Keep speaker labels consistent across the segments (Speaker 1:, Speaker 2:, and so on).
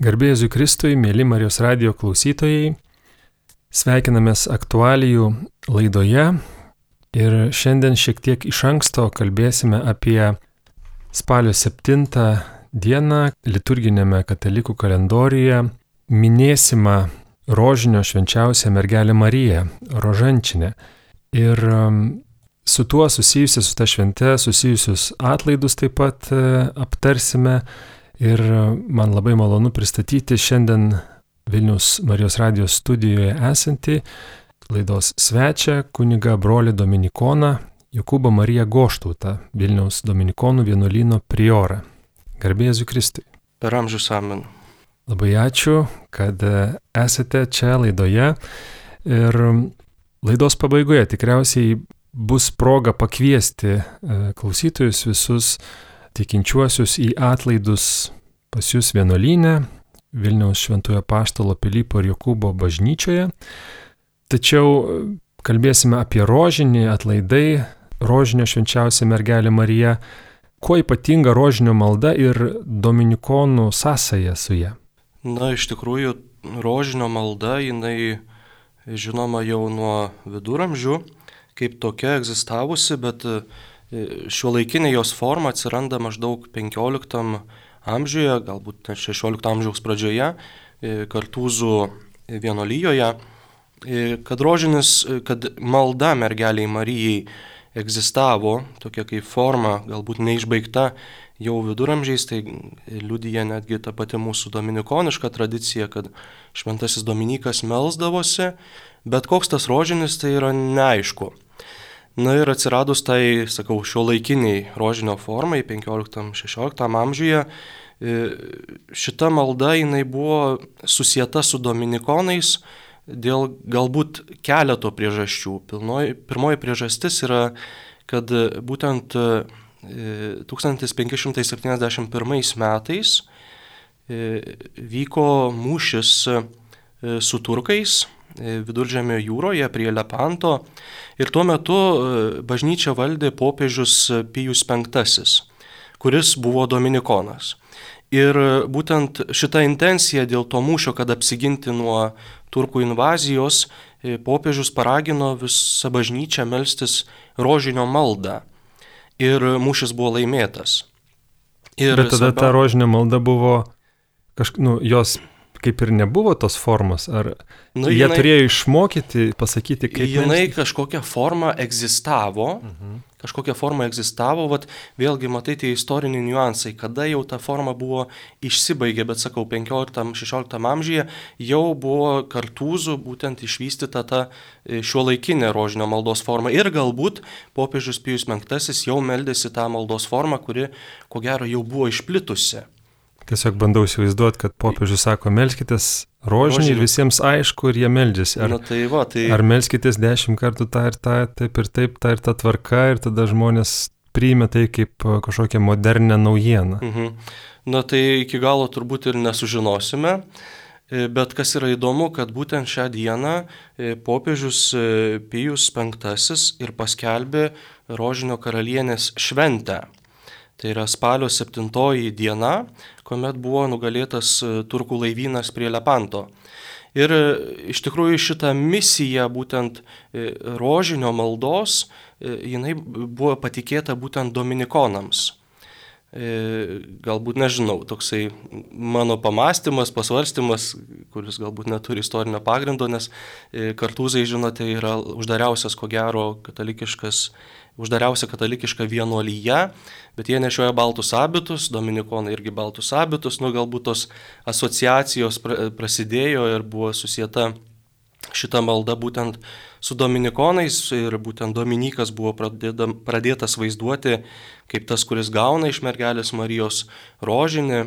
Speaker 1: Garbėjus Kristui, mėly Marijos radio klausytojai, sveikinamės aktualijų laidoje ir šiandien šiek tiek iš anksto kalbėsime apie spalio 7 dieną liturginėme katalikų kalendoriuje minėsimą rožinio švenčiausią mergelę Mariją, rožančinę. Ir um, su tuo susijusius, su ta švente susijusius atlaidus taip pat e, aptarsime Ir man labai malonu pristatyti šiandien Vilnius Marijos radijos studijoje esantį laidos svečią, kuniga brolį Dominikoną Jokūbą Mariją Goštūtą, Vilniaus Dominikonų vienuolyno priorą. Garbėsiu Kristui.
Speaker 2: Per amžius amen.
Speaker 1: Labai ačiū, kad esate čia laidoje. Ir laidos pabaigoje tikriausiai bus proga pakviesti e, klausytojus visus tikinčiuosius į atlaidus pas jūs vienuolynę Vilniaus Šventojo Paštalo Pilypo ir Jokūbo bažnyčioje. Tačiau e, kalbėsime apie rožinį atlaidai, rožinio švenčiausia mergelė Marija, kuo ypatinga rožinio malda ir dominikonų sąsaja su ją.
Speaker 2: Na, iš tikrųjų, rožinio malda, jinai žinoma jau nuo viduramžių, kaip tokia egzistavusi, bet Šio laikinė jos forma atsiranda maždaug 15 amžiuje, galbūt 16 amžiaus pradžioje, e, Kartūzų vienolyjoje, e, kad rožinis, e, kad malda mergeliai Marijai egzistavo, tokia kaip forma, galbūt neišbaigta jau viduramžiais, tai liudyja netgi ta pati mūsų dominikoniška tradicija, kad šventasis Dominikas melsdavosi, bet koks tas rožinis tai yra neaišku. Na ir atsiradus tai, sakau, šio laikiniai rožinio formai 15-16 amžiuje, e, šita malda jinai buvo susieta su dominikonais dėl galbūt keleto priežasčių. Pilnoji, pirmoji priežastis yra, kad būtent 1571 e, metais e, vyko mūšis su turkais viduržėmio jūroje prie Lepanto ir tuo metu e, bažnyčia valdė popiežius Pijus V, kuris buvo dominikonas. Ir būtent šita intencija dėl to mūšio, kad apsiginti nuo turkų invazijos, e, popiežius paragino visą bažnyčią melstis rožinio maldą. Ir mūšis buvo laimėtas.
Speaker 1: Ir Bet tada svarbiau... ta rožinio malda buvo, kažk, nu, jos kaip ir nebuvo tos formos, ar nu, jie jinai, turėjo išmokyti, pasakyti, kaip.
Speaker 2: Jinai mes... kažkokia forma egzistavo, mhm. kažkokia forma egzistavo, vat, vėlgi matai tie istoriniai niuansai, kada jau ta forma buvo išsibaigė, bet sakau, 15-16 amžiuje jau buvo kartūzų būtent išvystyta ta e, šio laikinė rožinio maldos forma ir galbūt popiežius Pijus V jau meldėsi tą maldos formą, kuri ko gero jau buvo išplitusi.
Speaker 1: Tiesiog bandau įsivaizduoti, kad popiežius sako, melskitės rožinį ir visiems aišku, ir jie meldžiasi. Ar,
Speaker 2: Na, tai va, tai...
Speaker 1: ar melskitės dešimt kartų tą ir tą, taip ir taip, tą ir tą tvarką, ir tada žmonės priimė tai kaip kažkokią modernę naujieną.
Speaker 2: Mhm. Na tai iki galo turbūt ir nesužinosime. E, bet kas yra įdomu, kad būtent šią dieną e, popiežius e, Pijus V ir paskelbė Rožinio karalienės šventę. Tai yra spalio 7 diena, kuomet buvo nugalėtas e, turkų laivynas prie Lepanto. Ir e, iš tikrųjų šita misija būtent e, rožinio maldos, jinai buvo patikėta būtent dominikonams. Galbūt nežinau, toksai mano pamastymas, pasvarstymas, kuris galbūt neturi istorinio pagrindo, nes kartūzai, žinote, yra uždariausias, ko gero, katalikiškas uždariausia katalikiška vienuolyje, bet jie nešioja baltus abitus, dominikonai irgi baltus abitus, nu galbūt tos asociacijos prasidėjo ir buvo susieta šita malda būtent su dominikonais ir būtent Dominikas buvo pradėda, pradėtas vaizduoti kaip tas, kuris gauna iš mergelės Marijos rožinį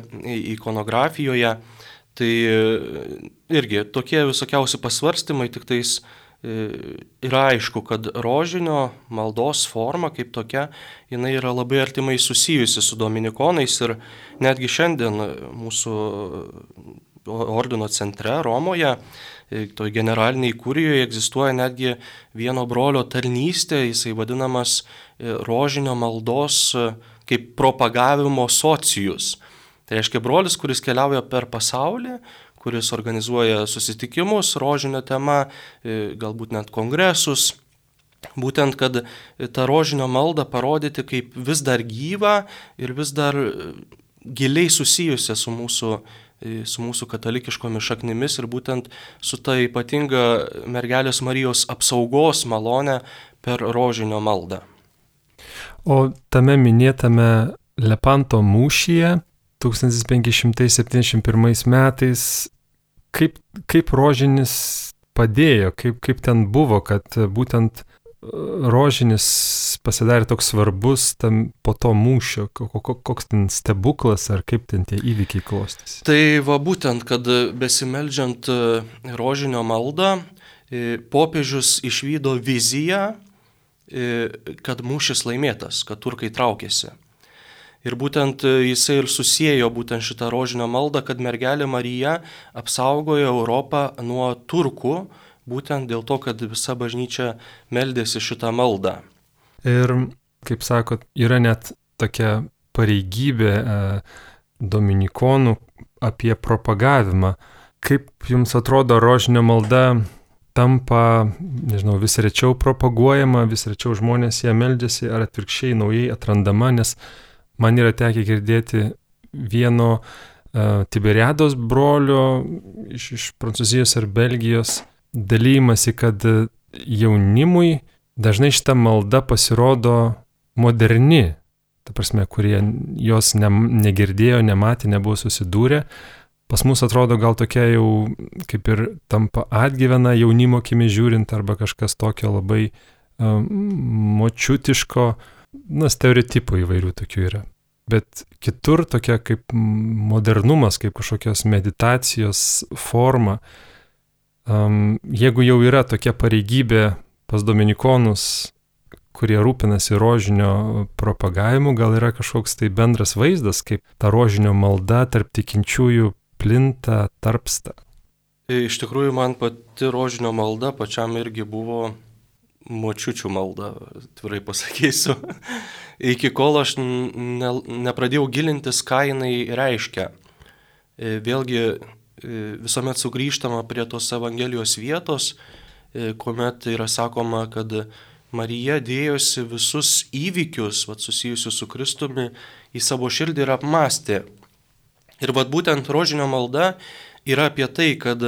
Speaker 2: ikonografijoje. Tai irgi tokie visokiausi pasvarstymai, tik tais E, yra aišku, kad rožinio maldos forma kaip tokia, jinai yra labai artimai susijusi su dominikonais ir netgi šiandien mūsų ordino centre Romoje, e, toj generaliniai kurijoje egzistuoja netgi vieno brolio tarnystė, jisai vadinamas e, rožinio maldos kaip propagavimo socijus. Tai reiškia brolis, kuris keliauja per pasaulį, kuris organizuoja susitikimus, rožinio tema, e, galbūt net kongresus. Būtent, kad tą rožinio maldą parodyti kaip vis dar gyvą ir vis dar e, giliai susijusią su mūsų, e, su mūsų katalikiškomis šaknimis ir būtent su ta ypatinga mergelės Marijos apsaugos malonė per rožinio maldą.
Speaker 1: O tame minėtame Lepanto mūšyje 1571 metais, kaip, kaip rožinis padėjo, kaip, kaip ten buvo, kad būtent rožinis pasidarė toks svarbus tam po to mūšio, koks ten stebuklas ar kaip ten tie įvykiai klostėsi.
Speaker 2: Tai va būtent, kad besimeldžiant e, rožinio maldą, e, popiežius išvydo viziją, kad mūšis laimėtas, kad turkai traukėsi. Ir būtent e, jisai ir susijėjo būtent šitą rožinio maldą, kad mergelė Marija apsaugojo Europą nuo turkų, būtent dėl to, kad visa bažnyčia meldėsi šitą maldą.
Speaker 1: Ir, kaip sakot, yra net tokia pareigybė e, dominikonų apie propagavimą. Kaip jums atrodo, rožinio malda tampa, nežinau, vis rečiau propaguojama, vis rečiau žmonės ją meldžiasi, ar atvirkščiai naujai atrandama, nes Man yra tekę girdėti vieno uh, Tiberiados brolio iš, iš Prancūzijos ar Belgijos dalymasi, kad jaunimui dažnai šita malda pasirodo moderni, ta prasme, kurie jos ne, negirdėjo, nematė, nebuvo susidūrę. Pas mus atrodo gal tokia jau kaip ir tampa atgyvena jaunimo kimi žiūrint arba kažkas tokio labai um, močiutiško, uh, na, stereotipų įvairių tokių yra. Bet kitur tokia kaip modernumas, kaip kažkokios meditacijos forma, um, jeigu jau yra tokia pareigybė pas dominikonus, kurie rūpinasi rožinio propagavimu, gal yra kažkoks tai bendras vaizdas, kaip ta rožinio malda tarp tikinčiųjų plinta, tarpsta.
Speaker 2: Iš tikrųjų, man pati rožinio malda pačiam irgi buvo močiučių maldą, tvirai pasakysiu. Iki kol aš ne, nepradėjau gilintis, ką jinai reiškia. E, vėlgi e, visuomet sugrįžtama prie tos Evangelijos vietos, e, kuomet yra sakoma, kad Marija dėjosi visus įvykius, vat, susijusius su Kristumi, į savo širdį ir apmastė. Ir vat, būtent rožinio malda yra apie tai, kad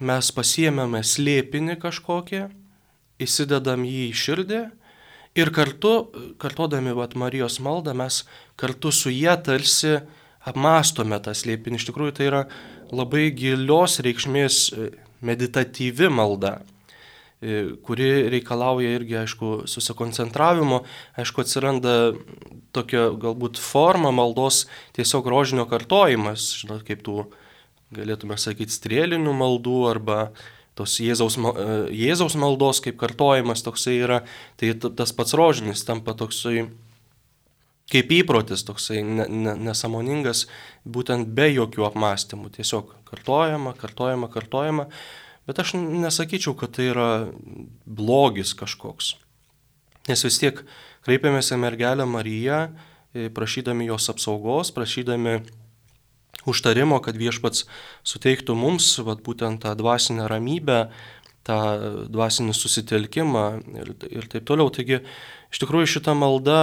Speaker 2: mes pasiemėme slėpinį kažkokią, įsidedam jį į širdį ir kartu, kartodami vat, Marijos maldą, mes kartu su jie tarsi apmastome tą slėpinį. Iš tikrųjų tai yra labai gilios reikšmės e, meditatyvi malda e, kuri reikalauja irgi, aišku, susikoncentravimo, aišku, atsiranda tokia galbūt forma maldos tiesiog rožinio kartojimas, žinot, kaip tų, galėtume sakyti, strėlinių maldų arba tos Jėzaus, e, Jėzaus maldos kaip kartojimas toksai yra, tai tas pats rožinis tampa toksai kaip įprotis, toksai nesamoningas, būtent be jokių apmąstymų, tiesiog kartojama, kartojama, kartojama, bet aš nesakyčiau, kad tai yra blogis kažkoks. Nes vis tiek kreipiamės į mergelę Mariją, e, prašydami jos apsaugos, prašydami užtarimo, kad viešpats suteiktų mums vat, būtent tą dvasinę ramybę, tą dvasinį susitelkimą ir, ir taip toliau. Taigi, iš tikrųjų šita malda,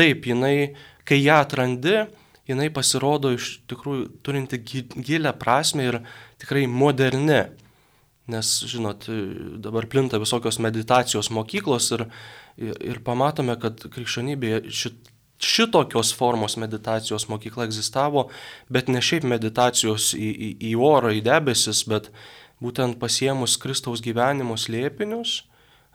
Speaker 2: taip, jinai, kai ją atrandi, jinai pasirodo iš tikrųjų turinti gilę prasme ir tikrai moderni. Nes, žinot, dabar plinta visokios meditacijos mokyklos ir, ir, ir pamatome, kad krikščionybėje šit, šitokios formos meditacijos mokykla egzistavo, bet ne šiaip meditacijos į, į, į orą, į debesis, bet būtent pasiemus Kristaus gyvenimo slėpinius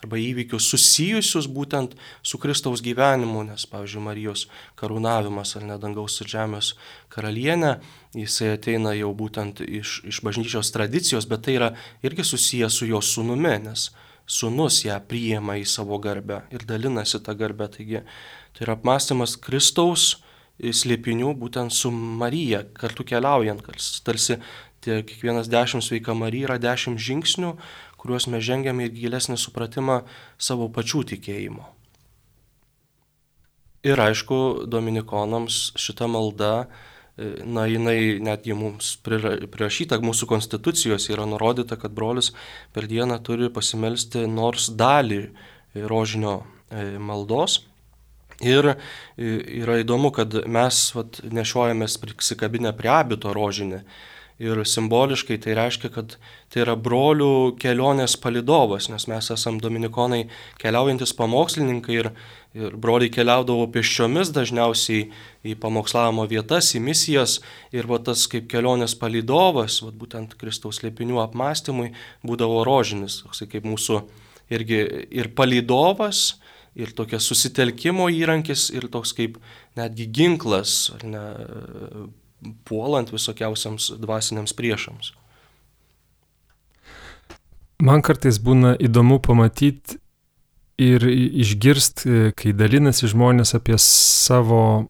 Speaker 2: arba įvykius susijusius būtent su Kristaus gyvenimu, nes, pavyzdžiui, Marijos karūnavimas ar nedangaus ir žemės karalienė, jisai ateina jau būtent iš, iš bažnyčios tradicijos, bet tai yra irgi susijęs su jo sunumi, nes sunus ją priima į savo garbę ir dalinasi tą garbę. Taigi Tai yra apmąstymas Kristaus slėpinių būtent su Marija, kartu keliaujant, tarsi tie kiekvienas dešimt sveika Marija yra dešimt žingsnių, kuriuos mes žengiame į gilesnį supratimą savo pačių tikėjimo. Ir aišku, dominikonams šita malda na, jinai netgi mums prirašyta, mūsų konstitucijos yra nurodyta, kad brolis per dieną turi pasimelsti nors dalį rožinio maldos. Ir yra įdomu, kad mes vat, nešiojamės prisikabinę prie abito rožinį. Ir simboliškai tai reiškia, kad tai yra brolių kelionės palidovas, nes mes esame dominikonai keliaujantis pamokslininkai ir, ir broliai keliaudavo pėsčiomis dažniausiai į pamokslavimo vietas, į misijas. Ir va tas kaip kelionės palidovas, va būtent Kristaus liepinių apmąstymui, būdavo rožinis, toksai kaip mūsų irgi ir palidovas, ir tokia susitelkimo įrankis, ir toks kaip netgi ginklas, ne, puolant visokiausiams dvasiniams priešams.
Speaker 1: Man kartais būna įdomu pamatyti ir išgirst, kai dalinasi žmonės apie savo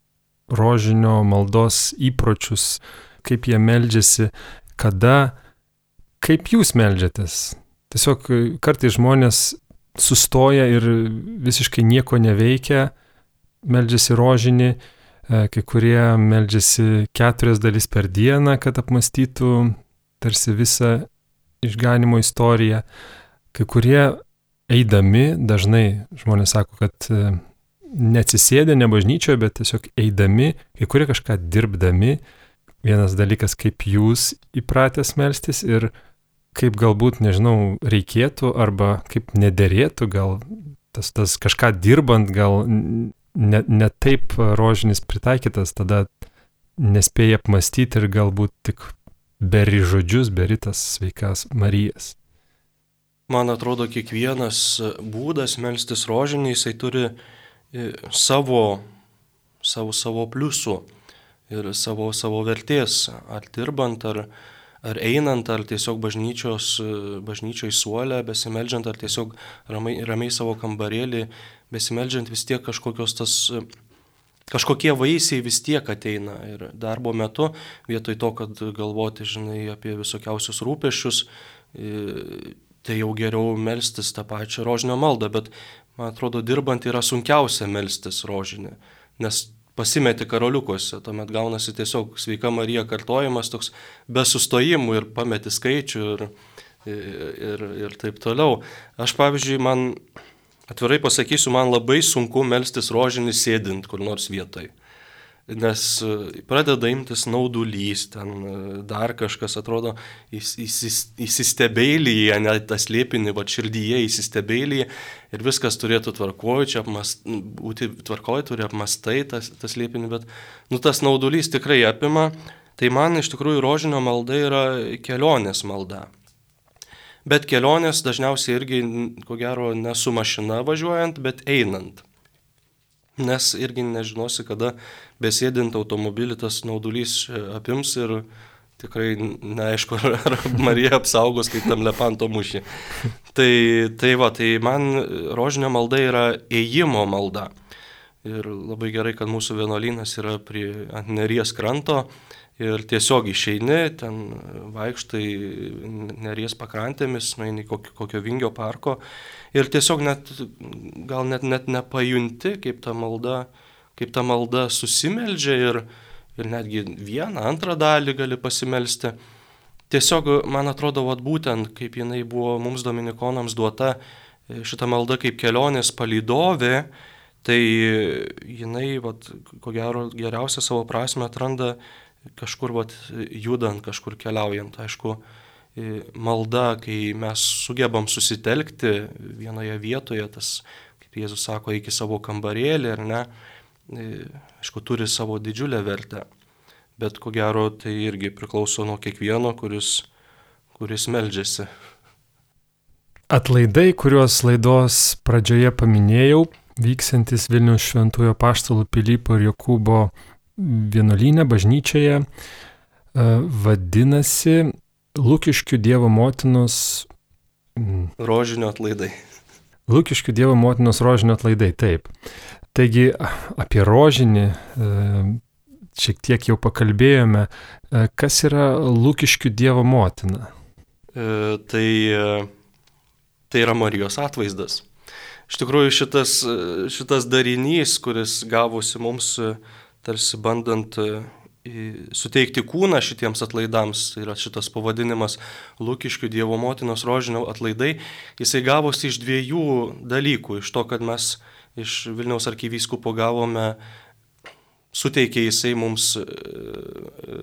Speaker 1: rožinio maldos įpročius, kaip jie meldžiasi, kada, kaip jūs meldžiatės. Tiesiog kartais žmonės sustoja ir visiškai nieko neveikia, meldžiasi rožinį, e, kai kurie meldžiasi keturias dalis per dieną, kad apmastytų tarsi visą išganimo istoriją. Kai kurie eidami, dažnai žmonės sako, kad e, neatsisėdė ne bažnyčioje, bet tiesiog eidami, kai kurie kažką dirbdami. Vienas dalykas, kaip jūs įpratęs melstis ir kaip galbūt, nežinau, reikėtų arba kaip nederėtų, gal tas, tas kažką dirbant, gal ne, ne taip rožinis pritaikytas, tada nespėjai apmastyti ir galbūt tik beri žodžius, beri tas sveikas Marijas.
Speaker 2: Man atrodo, kiekvienas būdas melstis rožinį, jisai turi e, savo, savo, savo pliusų ir savo, savo vertės, ar dirbant, ar, ar einant, ar tiesiog bažnyčios, bažnyčioj suolę, besimeldžiant, ar tiesiog ramiai, ramiai savo kambarėlį, besimeldžiant vis tiek kažkokios tas kažkokie vaisiai vis tiek ateina. Ir darbo metu, vietoj to, kad galvoti, žinai, apie visokiausius rūpešius, tai jau geriau melstis tą pačią rožinio maldą, bet man atrodo, dirbant yra sunkiausia melstis rožinį, nes pasimeti karoliukuose, tuomet gaunasi tiesiog sveika Marija kartojimas toks be sustojimų ir pameti skaičių ir, ir, ir taip toliau. Aš pavyzdžiui, man atvirai pasakysiu, man labai sunku melstis rožinį sėdint kur nors vietoj nes e, pradeda imtis naudulys, ten e, dar kažkas atrodo įsistebėlyje, net tas liepinį, va širdyje įsistebėlyje ir viskas turėtų tvarkoju, čia apmast, būti tvarkoju, turi apmastai tas, tas liepinį, bet nu, tas naudulys tikrai apima, tai man iš tikrųjų rožinio malda yra kelionės malda. Bet kelionės dažniausiai irgi, ko gero, ne su mašina važiuojant, bet einant nes irgi nežinosi, kada besėdint automobilį tas naudulys e, apims ir tikrai neaišku, ar, ar Marija apsaugos kaip tam lepanto mušį. Tai, tai va, tai man rožinio malda yra ėjimo malda. Ir labai gerai, kad mūsų vienuolynas yra prie neries kranto ir tiesiog išeini, ten vaikštai neries pakrantėmis, nueini kokio, kokio vingio parko ir tiesiog net, gal net, net nepajunti, kaip ta malda, kaip ta malda susimeldžia ir, ir netgi vieną, antrą dalį gali pasimelsti. Tiesiog, man atrodo, vat, būtent kaip jinai buvo mums dominikonams duota, šita malda kaip kelionės palydovė, tai jinai, vat, ko gero, geriausią savo prasme atranda kažkur vat, judant, kažkur keliaujant. Aišku, malda, kai mes sugebam susitelkti vienoje vietoje, tas, kaip Jėzus sako, iki savo kambarėlį ar ne, aišku, turi savo didžiulę vertę. Bet ko gero tai irgi priklauso nuo kiekvieno, kuris, kuris meldžiasi.
Speaker 1: Atlaidai, kuriuos laidos pradžioje paminėjau, vyksantis Vilnius Šventojo Paštalų Pilypo ir Jokūbo vienuolynė bažnyčioje e, vadinasi Lūkiškių Dievo motinos.
Speaker 2: Rožinio atlaidai.
Speaker 1: Lūkiškių Dievo motinos rožinio atlaidai, taip. Taigi apie rožinį e, šiek tiek jau pakalbėjome. E, kas yra Lūkiškių Dievo motina?
Speaker 2: E, tai, tai yra Marijos atvaizdas. Iš tikrųjų šitas, šitas darinys, kuris gavosi mums tarsi bandant suteikti kūną šitiems atlaidams, tai yra šitas pavadinimas Lūkiškių Dievo motinos rožinio atlaidai, jisai gavosi iš dviejų dalykų. Iš to, kad mes iš Vilniaus arkivyskupo gavome, suteikė jisai mums e, e,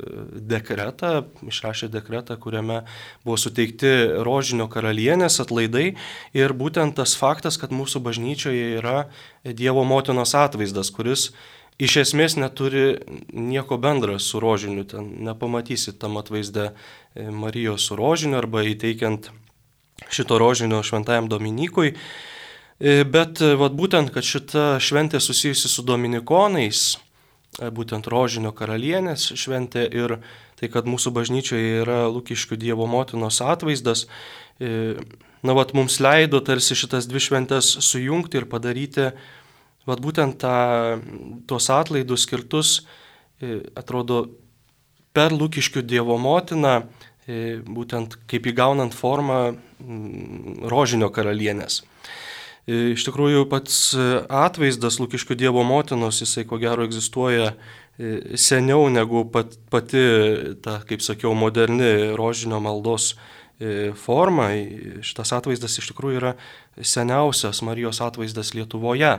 Speaker 2: dekretą, išrašė dekretą, kuriame buvo suteikti rožinio karalienės atlaidai. Ir būtent tas faktas, kad mūsų bažnyčioje yra Dievo motinos atvaizdas, kuris iš esmės neturi nieko bendra su rožiniu. Ten nepamatysit tam atvaizde e, Marijos su rožiniu arba įteikiant šito rožinio šventajam Dominikui. E, bet e, vat, būtent, kad šita šventė susijusi su Dominikonais, būtent rožinio karalienės šventė ir tai, kad mūsų bažnyčioje yra Lūkiškių Dievo motinos atvaizdas, na, vat, mums leido tarsi šitas dvi šventės sujungti ir padaryti Vat būtent tą, tuos atlaidus skirtus, e, atrodo, per Lūkiškių Dievo motiną, e, būtent kaip įgaunant formą rožinio karalienės. E, iš tikrųjų, pats atvaizdas Lūkiškių Dievo motinos, jisai ko gero egzistuoja seniau negu pat, pati ta, kaip sakiau, moderni rožinio maldos forma. Šitas atvaizdas iš tikrųjų yra seniausias Marijos atvaizdas Lietuvoje.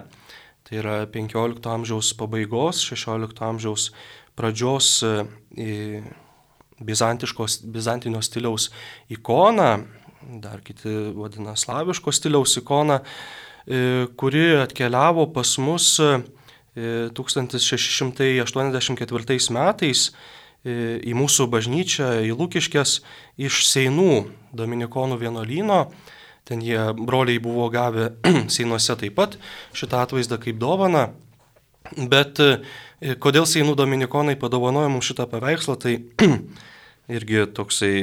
Speaker 2: Tai yra 15 amžiaus pabaigos, 16 amžiaus pradžios e, bizantinio stiliaus ikona, dar kiti vadina slaviško stiliaus ikona, e, kuri atkeliavo pas mus 1684 e, metais į mūsų bažnyčią, į Lūkiškės iš Seinų Dominikonų vienolyno Ten jie broliai buvo gavę Seinuose taip pat šitą atvaizdą kaip dovaną. Bet e, kodėl Seinų Dominikonai padovanojo mums šitą paveikslą, tai irgi toksai,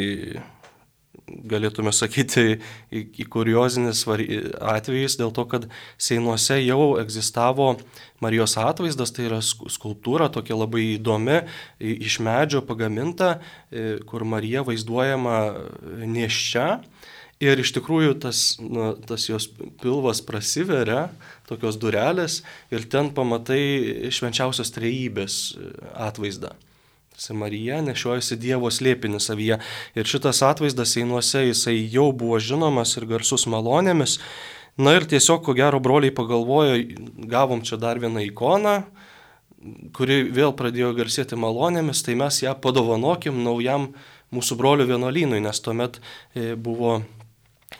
Speaker 2: galėtume sakyti, kuriozinis atvejis, dėl to, kad Seinuose jau egzistavo Marijos atvaizdas, tai yra skulptūra tokia labai įdomi, iš medžio pagaminta, e, kur Marija vaizduojama nieščia Ir iš tikrųjų tas, nu, tas jos pilvas prasiveria, tokios durelės, ir ten pamatai švenčiausios trejybės e, atvaizdą. Marija nešiojasi Dievo slėpinį savyje. Ir šitas atvaizdas einuose jisai jau buvo žinomas ir garsus malonėmis. Na ir tiesiog, ko gero, broliai pagalvojo, gavom čia dar vieną ikoną, kuri vėl pradėjo garsėti malonėmis, tai mes ją padovanokim naujam mūsų brolių vienuolynui, nes tuomet e, buvo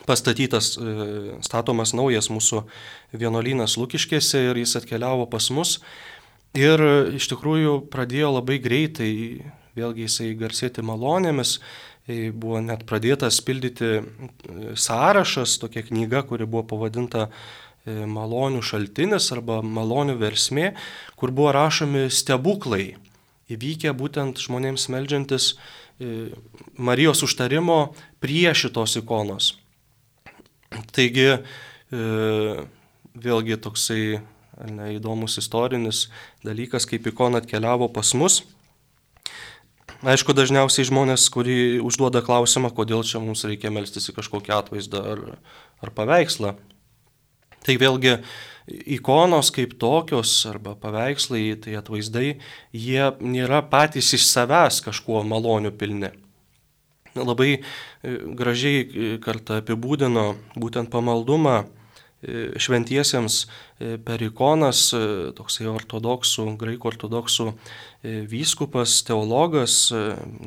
Speaker 2: pastatytas, e, statomas naujas mūsų vienolynas Lukiškėse ir jis atkeliavo pas mus. Ir iš tikrųjų pradėjo labai greitai, vėlgi jisai garsėti malonėmis, e, buvo net pradėtas pildyti e, sąrašas, tokia knyga, kuri buvo pavadinta malonių šaltinis arba malonių versmė, kur buvo rašomi stebuklai, įvykę būtent žmonėms melžiantis Marijos užtarimo prie šitos ikonos. Taigi, e, vėlgi toksai ne, įdomus istorinis dalykas, kaip ikona atkeliavo pas mus. Aišku, dažniausiai žmonės, kurie užduoda klausimą, kodėl čia mums reikia melstis į kažkokią atvaizdą ar, ar paveikslą. Tai vėlgi ikonos kaip tokios arba paveikslai, tai atvaizdai, jie nėra patys iš savęs kažkuo maloniu pilni labai e, gražiai e, kartą apibūdino būtent pamaldumą e, šventiesiems per ikonas, toksai ortodoksų, graikų ortodoksų vyskupas, teologas,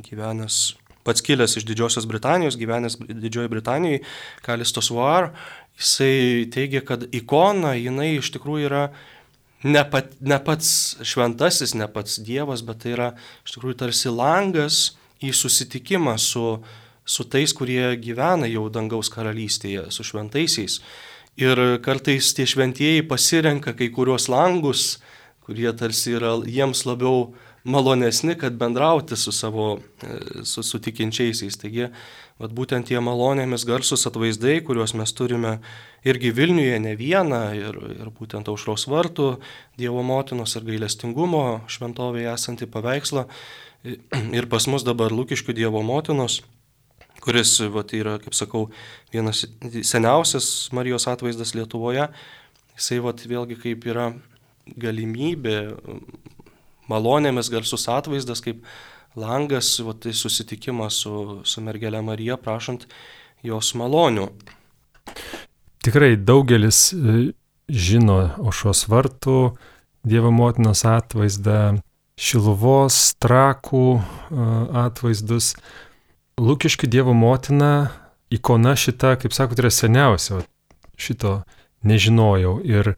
Speaker 2: gyvenęs pats kilęs iš Didžiosios Britanijos, gyvenęs Didžiojoje Britanijoje, Kalistos Var, jisai teigia, kad ikona, jinai iš tikrųjų yra ne, pat, ne pats šventasis, ne pats Dievas, bet tai yra iš tikrųjų tarsi langas, į susitikimą su, su tais, kurie gyvena jau dangaus karalystėje, su šventaisiais. Ir kartais tie šventieji pasirenka kai kurios langus, kurie tarsi yra jiems labiau malonesni, kad bendrauti su savo e, su, su tikinčiaisiais. Taigi, vat, būtent tie malonėmis garsus atvaizdai, kuriuos mes turime irgi Vilniuje ne vieną, ir, ir būtent aušros vartų, Dievo motinos ir gailestingumo šventovėje esantį paveikslą, ir pas mus dabar Lūkiškių Dievo motinos, kuris vat, yra, kaip sakau, vienas seniausias Marijos atvaizdas Lietuvoje, jisai vat, vėlgi kaip yra galimybė malonėmis garsus atvaizdas, kaip langas, va, tai susitikimas su, su mergelė Marija, prašant jos malonių.
Speaker 1: Tikrai daugelis e, žino ošos vartų, Dievo motinos atvaizdą, Šiluvos, Trakų atvaizdus. Lūkiškių Dievo motina, ikona šita, kaip sakot, yra seniausia. Šito nežinojau. Ir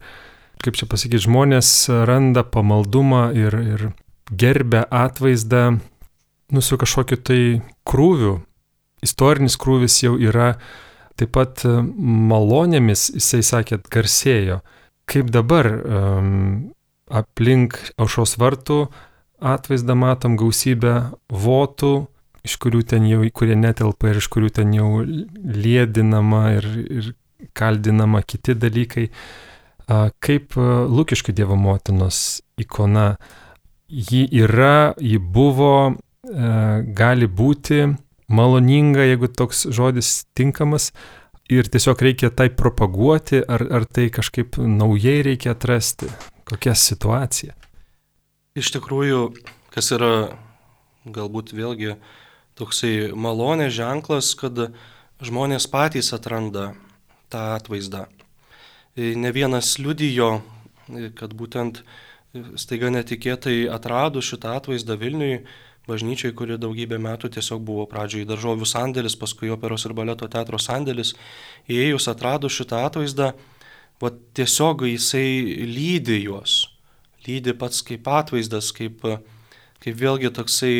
Speaker 1: kaip čia pasakyti, žmonės randa pamaldumą ir, ir gerbę atvaizdą, nu su kažkokiu tai krūviu. Istorinis krūvis jau yra taip pat e, malonėmis, jisai sakė, garsėjo. Kaip dabar um, aplink aušos vartų atvaizdą matom gausybę votų, iš kurių ten jau, kurie netelpa ir iš kurių ten jau lėdinama ir, ir kaldinama kiti dalykai. Kaip Lūkiškų Dievo motinos ikona, ji yra, ji buvo, gali būti maloninga, jeigu toks žodis tinkamas, ir tiesiog reikia tai propaguoti, ar, ar tai kažkaip naujai reikia atrasti, kokia situacija.
Speaker 2: Iš tikrųjų, kas yra galbūt vėlgi toksai malonės ženklas, kad žmonės patys atranda tą atvaizdą. Ne vienas liudijo, kad būtent staiga netikėtai atrado šitą atvaizdą Vilniui, bažnyčiai, kuri daugybę metų tiesiog buvo pradžioje daržovių sandėlis, paskui operos ir baleto teatro sandėlis. Įėjus atrado šitą atvaizdą, va tiesiog jisai lydi juos, lydi pats kaip atvaizdas, kaip, kaip vėlgi toksai,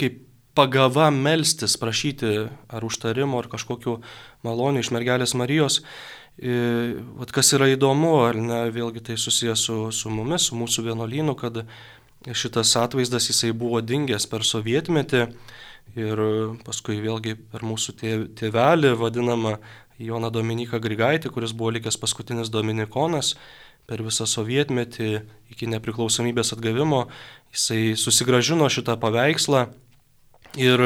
Speaker 2: kaip pagava melstis, prašyti ar užtarimo, ar kažkokiu maloniu iš mergelės Marijos. Vat kas yra įdomu, ar ne, vėlgi tai susijęs su, su mumis, su mūsų vienolynu, kad šitas atvaizdas jisai buvo dingęs per sovietmetį ir paskui vėlgi per mūsų tėvelį vadinamą Joną Dominiką Grigaitį, kuris buvo likęs paskutinis dominikonas per visą sovietmetį iki nepriklausomybės atgavimo, jisai susigražino šitą paveikslą ir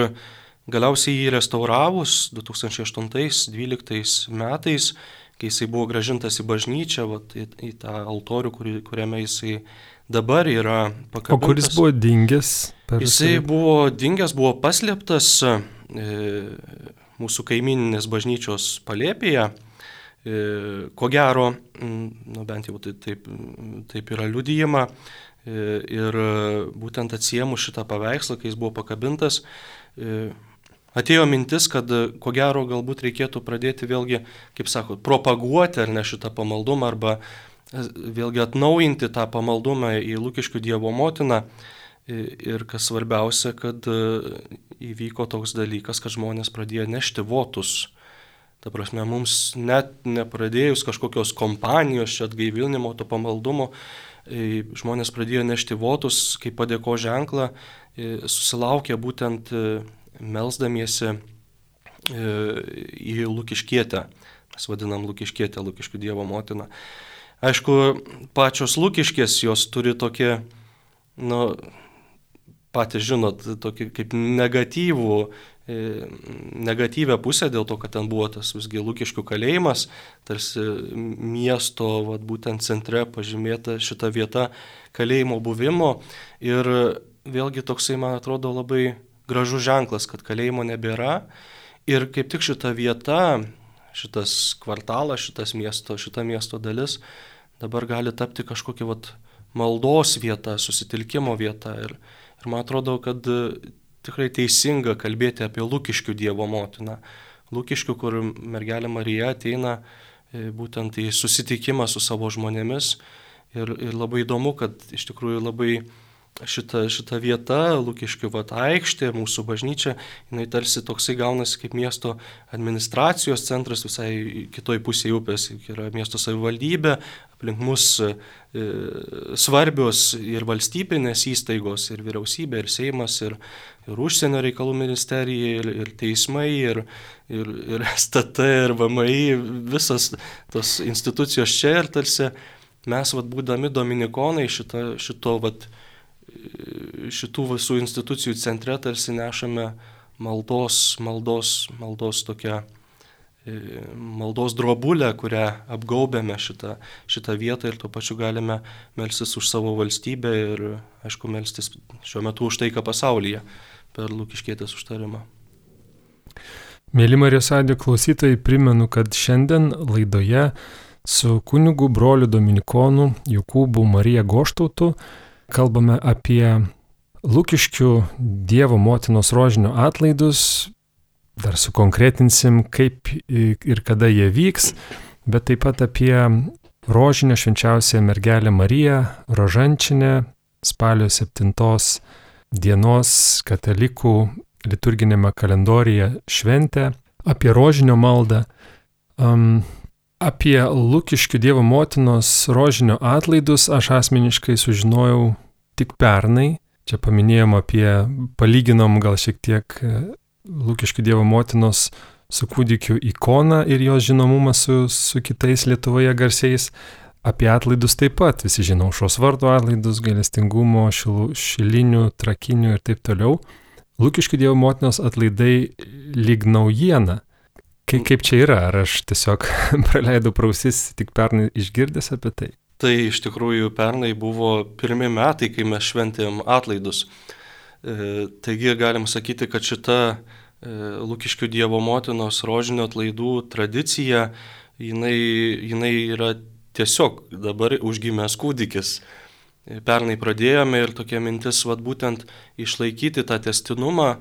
Speaker 2: galiausiai jį restauravus 2008-2012 metais, kai jisai buvo gražintas į bažnyčią, vat, į, į tą altorių, kuri, kuriame jisai dabar yra pakabintas.
Speaker 1: O kuris buvo dingęs?
Speaker 2: Jisai buvo dingęs, buvo paslėptas e, mūsų kaimininės bažnyčios palėpėje. E, ko gero, nu, bent jau tai, taip, taip yra liudyjama. E, ir būtent atsiemu šitą paveikslą, kai jis buvo pakabintas, e, atėjo mintis, kad ko gero galbūt reikėtų pradėti vėlgi, kaip sako, propaguoti ar ne šitą pamaldumą arba vėlgi atnaujinti tą pamaldumą į Lūkiškių Dievo motiną. Ir kas svarbiausia, kad įvyko toks dalykas, kad žmonės pradėjo nešti votus. Ta prasme, mums net nepradėjus kažkokios kompanijos čia atgaivinimo, to pamaldumo, e, žmonės pradėjo nešti votus kaip padėko ženklą, e, susilaukė būtent melzdamiesi į Lūkiškietę. Mes vadinam Lūkiškietę, Lūkiškių Dievo motiną. Aišku, pačios lūkiškės jos turi tokie, nu, patys žinot, tokį kaip negatyvų, e, negatyvę pusę dėl to, kad ten buvo tas visgi lūkiškių kalėjimas, tarsi miesto, vat, būtent centre pažymėta šita vieta kalėjimo buvimo. Ir vėlgi toksai, man atrodo, labai gražus ženklas, kad kalėjimo nebėra. Ir kaip tik šita vieta, šitas kvartalas, šitas miesto, šita miesto dalis dabar gali tapti kažkokia vat, maldos vieta, susitelkimo vieta. Ir, ir man atrodo, kad tikrai teisinga kalbėti apie Lūkiškių Dievo motiną. Lūkiškių, kur mergelė Marija ateina e, būtent į susitikimą su savo žmonėmis. Ir, ir labai įdomu, kad iš tikrųjų labai šita, šita vieta, Lūkiškių vat, aikštė, mūsų bažnyčia, jinai tarsi toksai gaunasi kaip miesto administracijos centras visai kitoj pusėje upės, yra miesto savivaldybė, aplink mus e, svarbios ir valstybinės įstaigos, ir vyriausybė, ir Seimas, ir, ir užsienio reikalų ministerija, ir, ir teismai, ir, ir, ir STT, ir VMI, visas tos institucijos čia. Ir tarsi mes, vat, būdami dominikonai, šito, šito vat, šitų visų institucijų centre tarsi nešame maldos, maldos, maldos tokią maldos drobulę, kurią apgaubėme šitą, šitą vietą ir tuo pačiu galime melstis už savo valstybę ir, aišku, melstis šiuo metu už taiką pasaulyje per Lukiškėtės užtarimą.
Speaker 1: Mėly Marijos Radio klausytojai, primenu, kad šiandien laidoje su kunigu broliu Dominikonu Jokūbu Marija Goštautu kalbame apie Lukiškių Dievo motinos rožinio atlaidus, dar sukonkretinsim, kaip ir kada jie vyks, bet taip pat apie rožinio švenčiausią mergelę Mariją, rožančinę, spalio 7 dienos katalikų liturginėme kalendorijoje šventę, apie rožinio maldą, um, apie Lukiškių Dievo motinos rožinio atlaidus aš asmeniškai sužinojau tik pernai. Čia paminėjom apie, palyginom gal šiek tiek Lukiškių Dievo motinos su kūdikiu ikoną ir jos žinomumą su, su kitais Lietuvoje garsiais. Apie atlaidus taip pat, visi žinom, šios vardo atlaidus, gailestingumo, šil, šilinių, trakinių ir taip toliau. Lūkiškių Dievo motinos atlaidai lyg naujiena. Kaip, kaip čia yra? Ar aš tiesiog praleidau prausis tik pernai išgirdęs apie tai?
Speaker 2: Tai iš tikrųjų pernai buvo pirmie metai, kai mes šventėm atlaidus. E, taigi galim sakyti, kad šita e, Lūkiškių Dievo motinos rožinio atlaidų tradicija, jinai, jinai yra tiesiog dabar užgimęs kūdikis pernai pradėjome ir tokia mintis, vad būtent išlaikyti tą testinumą.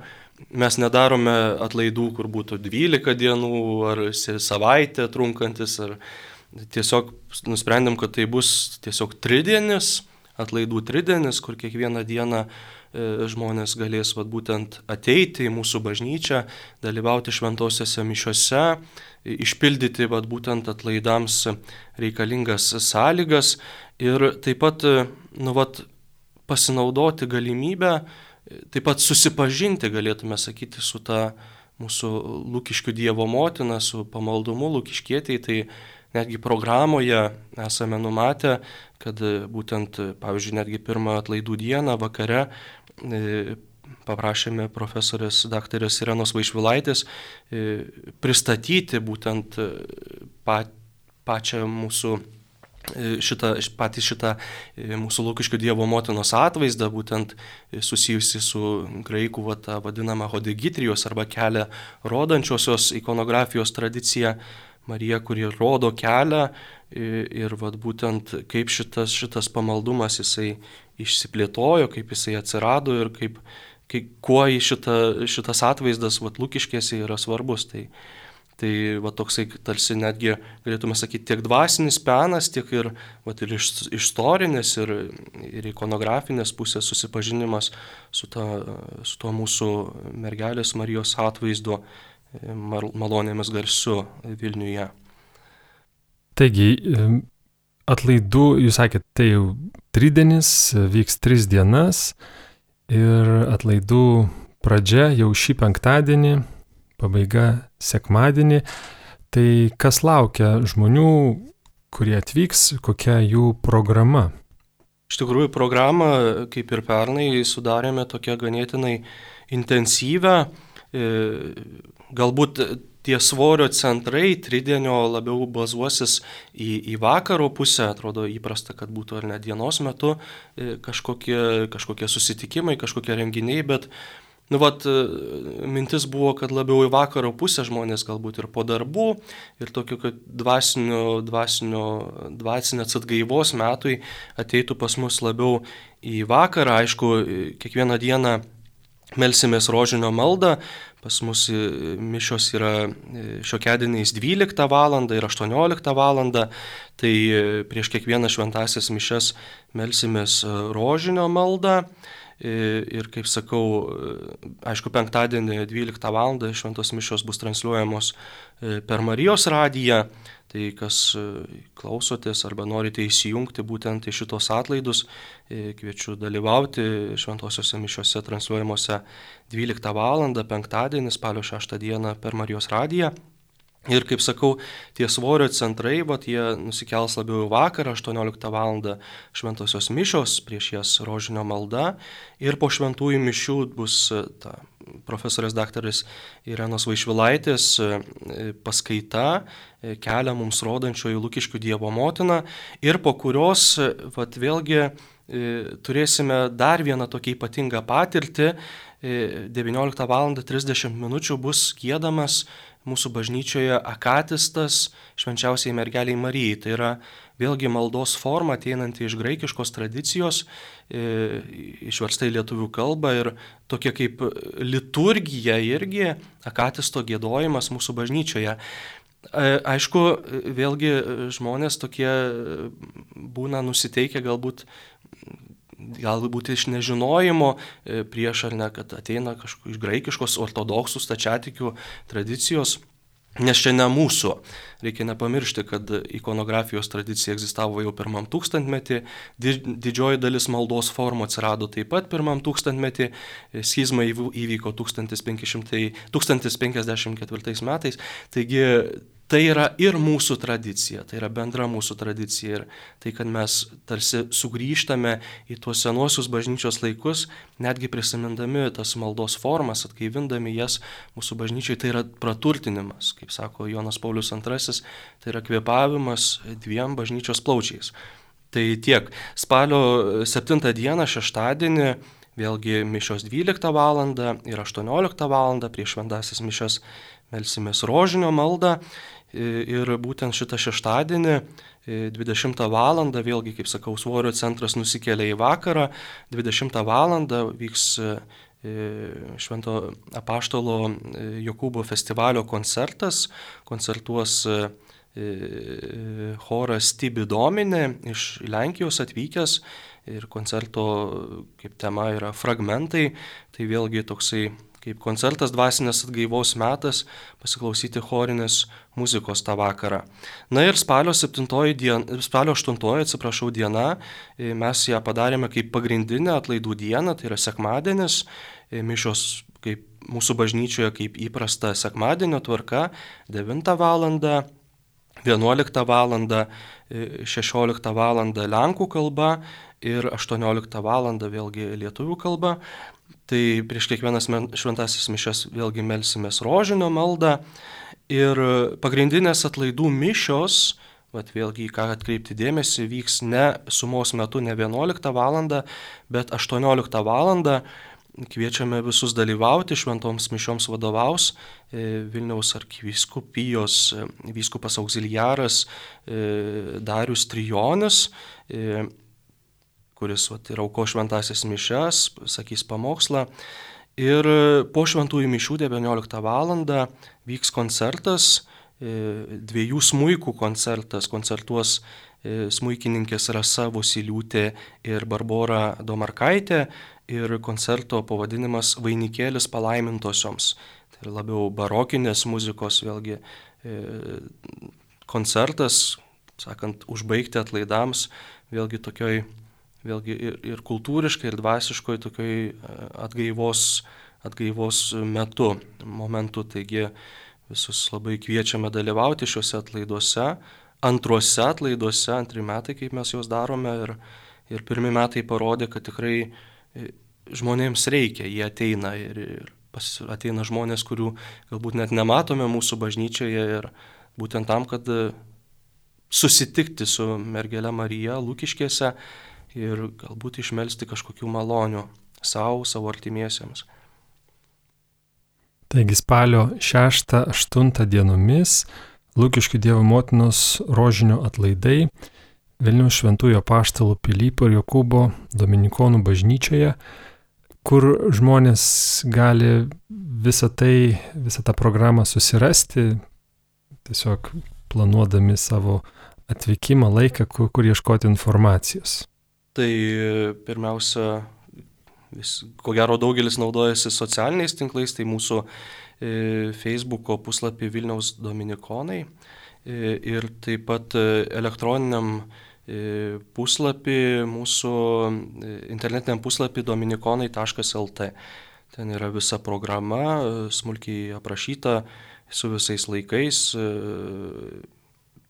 Speaker 2: Mes nedarome atlaidų, kur būtų 12 dienų ar savaitę trunkantis, ar tiesiog nusprendėm, kad tai bus tiesiog tridienis, atlaidų tridienis, kur kiekvieną dieną e, žmonės galės vat, būtent ateiti į mūsų bažnyčią, dalyvauti šventosiuose mišiuose, išpildyti vat, būtent atlaidams reikalingas sąlygas ir taip pat nu, vat, pasinaudoti galimybę, taip pat susipažinti, galėtume sakyti, su ta mūsų Lūkiškių Dievo motina, su pamaldumu Lūkiškėtėjai, tai netgi programoje esame numatę, kad būtent, pavyzdžiui, netgi pirmą atlaidų dieną vakare e, paprašėme profesorės daktarės Irenos Vaišvilaitės e, pristatyti būtent e, pačią mūsų E, šitą, patį šitą e, mūsų Lūkiškio Dievo motinos atvaizdą, būtent e, susijusi su graikų va, vadinama hodegitrijos arba kelią rodančiosios ikonografijos tradicija, Marija, kuri rodo kelią ir va, būtent kaip šitas, šitas pamaldumas jisai išsiplėtojo, kaip jisai atsirado ir kaip, kaip kuo šita, šitas atvaizdas va, Lūkiškėse yra svarbus. Tai, Tai va toksai tarsi netgi, galėtume sakyti, tiek dvasinis penas, tiek ir, va, ir iš, istorinės, ir, ir ikonografinės pusės susipažinimas su, ta, su tuo mūsų mergelės Marijos atvaizdu malonėmis garsu Vilniuje.
Speaker 1: Taigi, atlaidų, jūs sakėte, tai jau tridienis, vyks tris dienas ir atlaidų pradžia jau šį penktadienį pabaiga sekmadienį. Tai kas laukia žmonių, kurie atvyks, kokia jų programa?
Speaker 2: Iš tikrųjų, programą, kaip ir pernai, sudarėme tokią ganėtinai intensyvę, e, galbūt tie svorio centrai tridienio labiau bazuosis į, į vakaro pusę, atrodo įprasta, kad būtų ar ne dienos metu e, kažkokie, kažkokie susitikimai, kažkokie renginiai, bet Nu, vat, e, mintis buvo, kad labiau į vakaro pusę žmonės galbūt ir po darbų, ir tokio, kad dvasinio, dvasinio, dvasinės atgaivos metui ateitų pas mus labiau į vakarą. Aišku, kiekvieną dieną melsimės rožinio maldą, pas mus e, mišios yra e, šiokedieniais 12 val. ir 18 val. Tai prieš kiekvieną šventasias mišes melsimės rožinio maldą. Ir kaip sakau, aišku, penktadienį 12 val. šventos mišios bus transliuojamos e, per Marijos radiją. Tai kas e, klausotės arba norite įsijungti būtent į šitos atlaidus, e, kviečiu dalyvauti šventosiuose mišiuose transliuojamuose 12 val. penktadienį, spalio 6 dieną per Marijos radiją. Ir kaip sakau, tie svorio centrai, vat, jie nusikels labiau į vakarą, 18 val. šventosios mišios, prieš jas rožinio malda ir po šventųjų mišių bus ta profesorės daktarės Irenos Vaišvilaitės paskaita kelia mums rodančioji Lukiškių Dievo motina ir po kurios, vat, vėlgi, turėsime dar vieną tokią ypatingą patirtį. 19 val. 30 min. bus gėdamas mūsų bažnyčioje akatistas švenčiausiai mergeliai Marijai. Tai yra vėlgi maldos forma ateinanti iš graikiškos tradicijos, e, išversta į lietuvių kalbą ir tokia kaip liturgija irgi akatisto gėdojimas mūsų bažnyčioje. E, aišku, vėlgi žmonės tokie būna nusiteikę galbūt galbūt iš nežinojimo e, prieš ar ne, kad ateina kažkokios iš graikiškos ortodoksų stačiatikių tradicijos. Nes čia ne mūsų. Reikia nepamiršti, kad ikonografijos tradicija egzistavo jau pirmam tūkstantmetį, didžioji dalis maldos formų atsirado taip pat pirmam tūkstantmetį, schizma įvyko 1500, 1054 metais. Taigi Tai yra ir mūsų tradicija, tai yra bendra mūsų tradicija ir tai, kad mes tarsi sugrįžtame į tuos senuosius bažnyčios laikus, netgi prisimindami tas maldos formas, atgaivindami jas mūsų bažnyčiai, tai yra praturtinimas, kaip sako Jonas Paulius II, tai yra kvėpavimas dviem bažnyčios plaučiais. Tai tiek. Spalio 7 dieną, šeštadienį, vėlgi mišios 12 val. ir 18 val. prieš šventasis mišios melsimės rožinio maldą Ir būtent šitą šeštadienį 20 val. vėlgi, kaip sakau, svorio centras nusikėlė į vakarą, 20 val. vyks Švento apaštalo Jokūbo festivalio koncertas, koncertuos choras Tibi Dominė iš Lenkijos atvykęs ir koncerto kaip tema yra fragmentai, tai vėlgi toksai kaip koncertas dvasinės atgaivos metas pasiklausyti chorinės muzikos tą vakarą. Na ir spalio, diena, spalio 8, atsiprašau, diena, e, mes ją padarėme kaip pagrindinę atlaidų dieną, tai yra sekmadienis, e, mišios kaip mūsų bažnyčioje kaip įprasta sekmadienio tvarka 9 val. 11 val. 16 val. lenkų kalba ir 18 val. vėlgi lietuvių kalba. Tai prieš kiekvienas šventasis mišes vėlgi melsimės rožinio maldą ir pagrindinės atlaidų mišios, vat vėlgi į ką atkreipti dėmesį, vyks ne sumos metu ne 11 val. bet 18 val. Kviečiame visus dalyvauti, šventoms mišioms vadovaus e, Vilniaus arkiviskupijos e, vyskupas auxiliaras e, Darius Trijonis kuris vat, ir auko šventasias mišes, sakys pamokslą. Ir po šventųjų mišių 19 val. vyks koncertas, e, dviejų smūkų koncertas, koncertuos e, smūkininkės Rasa Vosiliūtė ir Barbora Domarkaitė ir koncerto pavadinimas Vainikėlis palaimintosioms. Tai labiau barokinės muzikos vėlgi e, koncertas, sakant, užbaigti atlaidams, vėlgi tokioj vėlgi ir, ir kultūriškai, ir dvasiškai tokiai e, atgaivos, atgaivos metu, momentu. Taigi visus labai kviečiame dalyvauti šiuose atlaiduose, antruose atlaiduose, antri metai, kaip mes juos darome. Ir, ir pirmi metai parodė, kad tikrai e, žmonėms reikia, jie ateina ir, ir pas, ateina žmonės, kurių galbūt net nematome mūsų bažnyčioje ir būtent tam, kad e, susitikti su mergelė Marija Lūkiškėse ir galbūt išmelsti kažkokių malonių savo, savo artimiesiems.
Speaker 1: Taigi spalio 6-8 dienomis Lūkiškių Dievo motinos rožinio atlaidai Vilniaus Šventųjų paštalų Pilypo ir Jokūbo Dominikonų bažnyčioje, kur žmonės gali visą tai, visą tą programą susirasti, tiesiog planuodami savo atvykimą laiką, kur, kur ieškoti informacijos.
Speaker 2: Tai pirmiausia, vis, ko gero daugelis naudojasi socialiniais tinklais, tai mūsų e, Facebook'o puslapį Vilniaus Dominikonai e, ir taip pat e, elektroniniam e, puslapį, mūsų e, internetiniam puslapį dominikonai.lt. Ten yra visa programa, e, smulkiai aprašyta su visais laikais,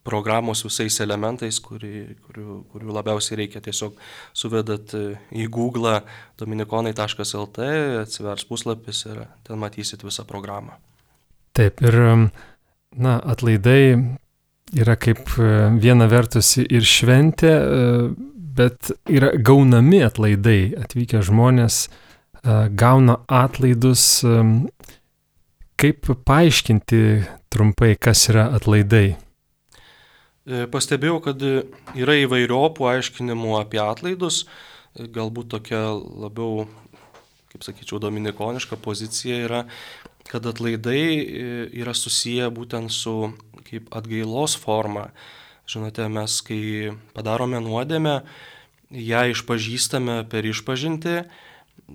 Speaker 2: programos visais elementais, kurį, kurių, kurių labiausiai reikia. Tiesiog suvedat į Google dominikonai.lt, atsivers puslapis ir ten matysit visą programą.
Speaker 1: Taip, ir na, atlaidai yra kaip viena vertus ir šventė, bet yra gaunami atlaidai. Atvykę žmonės gauna atlaidus. Kaip paaiškinti trumpai, kas yra atlaidai?
Speaker 2: E, pastebėjau, kad yra įvairiopų aiškinimų apie atlaidus, e, galbūt tokia labiau, kaip sakyčiau, dominikoniška pozicija yra, kad atlaidai e, yra susiję būtent su kaip atgailos forma. Žinote, mes kai padarome nuodėmę, ją išpažįstame per išpažinti,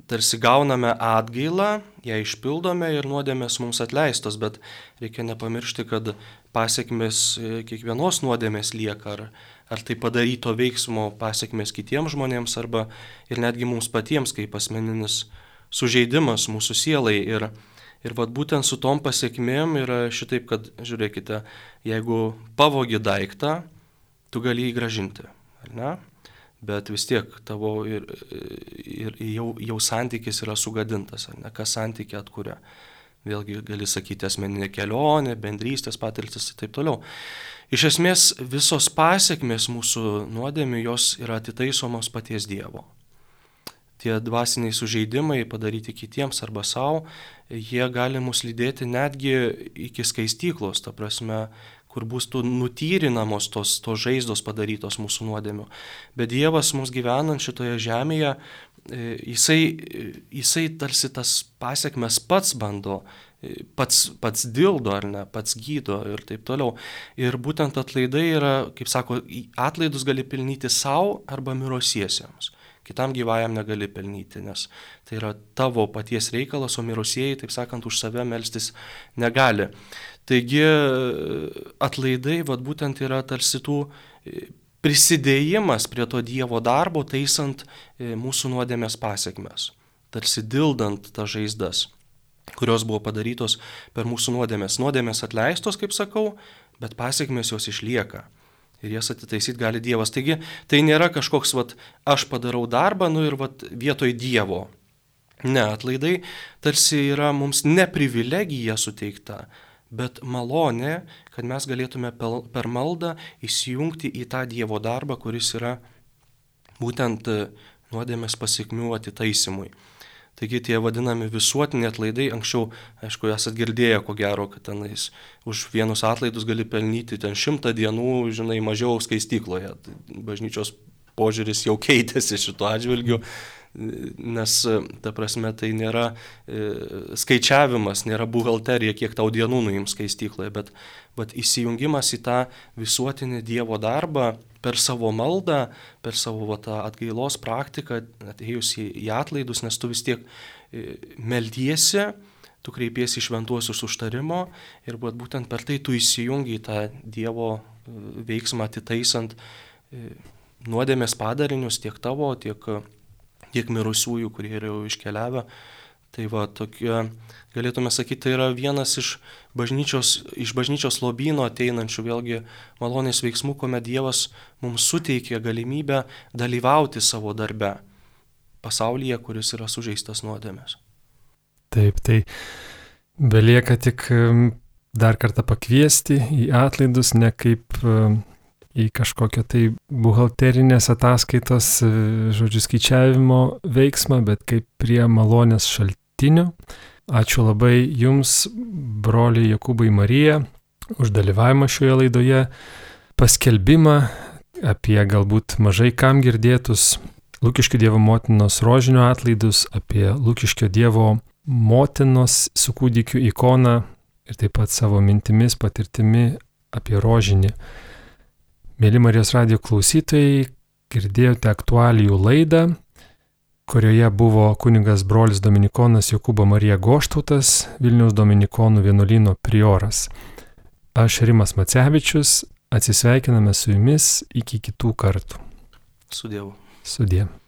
Speaker 2: tarsi gauname atgailą, ją išpildome ir nuodėmės mums atleistos, bet reikia nepamiršti, kad pasiekmes e, kiekvienos nuodėmės lieka, ar, ar tai padaryto veiksmo pasiekmes kitiems žmonėms, arba ir netgi mums patiems kaip asmeninis sužeidimas mūsų sielai. Ir, ir vad būtent su tom pasiekmėm yra šitaip, kad žiūrėkite, jeigu pavogi daiktą, tu gali jį gražinti. Ar ne? Bet vis tiek tavo ir, ir jau, jau santykis yra sugadintas, ne kas santykį atkuria. Vėlgi gali sakyti asmeninė kelionė, bendrystės patirtis ir taip toliau. Iš esmės visos pasiekmes mūsų nuodėmių jos yra atitaisomos paties Dievo. Tie dvasiniai sužeidimai padaryti kitiems arba savo, jie gali mus lydėti netgi iki skaistyklos, ta prasme, kur bus tų nutyrinamos tos, tos žaizdos padarytos mūsų nuodėmių. Bet Dievas mums gyvenant šitoje žemėje E, jisai, jisai tarsi tas pasiekmes pats bando, e, pats, pats dildo ar ne, pats gydo ir taip toliau. Ir būtent atlaidai yra, kaip sako, atlaidus gali pelnyti savo arba mirosiesiems. Kitam gyvajam negali pelnyti, nes tai yra tavo paties reikalas, o mirusieji, taip sakant, už save melstis negali. Taigi atlaidai, vad būtent yra tarsi tų prisidėjimas prie to Dievo darbo, taisant e, mūsų nuodėmės pasiekmes, tarsi dildant tas žaizdas, kurios buvo padarytos per mūsų nuodėmės. Nuodėmės atleistos, kaip sakau, bet pasiekmes jos išlieka. Ir jas atitaisyti gali Dievas. Taigi tai nėra kažkoks, vat, aš padarau darbą, nu ir vat, vietoj Dievo. Ne, atlaidai tarsi yra mums ne privilegija suteikta, bet malonė, kad mes galėtume per maldą įsijungti į tą Dievo darbą, kuris yra būtent e, nuodėmės pasiekmių atitaisimui. Taigi tie vadinami visuotiniai atlaidai, anksčiau, aišku, esat girdėję, ko gero, kad tenais už vienus atlaidus gali pelnyti ten šimtą dienų, žinai, mažiau skaistykloje. Tai bažnyčios požiūris jau keitėsi šituo atžvilgiu. Nes, ta prasme, tai nėra e, skaičiavimas, nėra buhalterija, kiek tau dienų nuims skaistykloje, bet, bet įsijungimas į tą visuotinį Dievo darbą per savo maldą, per savo va, atgailos praktiką, atėjus į, atlaidus, nes tu vis tiek e, meldiesi, tu kreipiesi į šventuosius užtarimo ir būtent per tai tu įsijungi į tą Dievo e, veiksmą atitaisant nuodėmės padarinius tiek tavo, tiek tiek mirusiųjų, kurie yra jau iškeliavę. Tai va, tokie, galėtume sakyti, tai yra vienas iš bažnyčios, iš bažnyčios lobino ateinančių vėlgi malonės veiksmų, kuomet Dievas mums suteikė galimybę dalyvauti savo darbe pasaulyje, kuris yra sužeistas nuodėmės.
Speaker 1: Taip, tai belieka tik dar kartą pakviesti į atlaidus, ne kaip į kažkokią tai buhalterinės ataskaitos, e, žodžiu, skaičiavimo veiksmą, bet kaip prie malonės šaltinio. Ačiū labai Jums, broliai Jokūbai Marija, už dalyvavimą šioje laidoje, paskelbimą apie galbūt mažai kam girdėtus Lūkiškio Dievo motinos rožinio atlaidus, apie Lūkiškio Dievo motinos su kūdikiu ikoną ir taip pat savo mintimis, patirtimi apie rožinį. Mėly Marijos radio klausytojai, girdėjote aktualijų laidą, kurioje buvo kuningas brolis Dominikonas Jokūbo Marija Goštautas, Vilniaus Dominikonų vienuolino prioras. Aš Rimas Macevičius, atsisveikiname su jumis iki kitų kartų.
Speaker 2: Sudėjau.
Speaker 1: Sudėjau.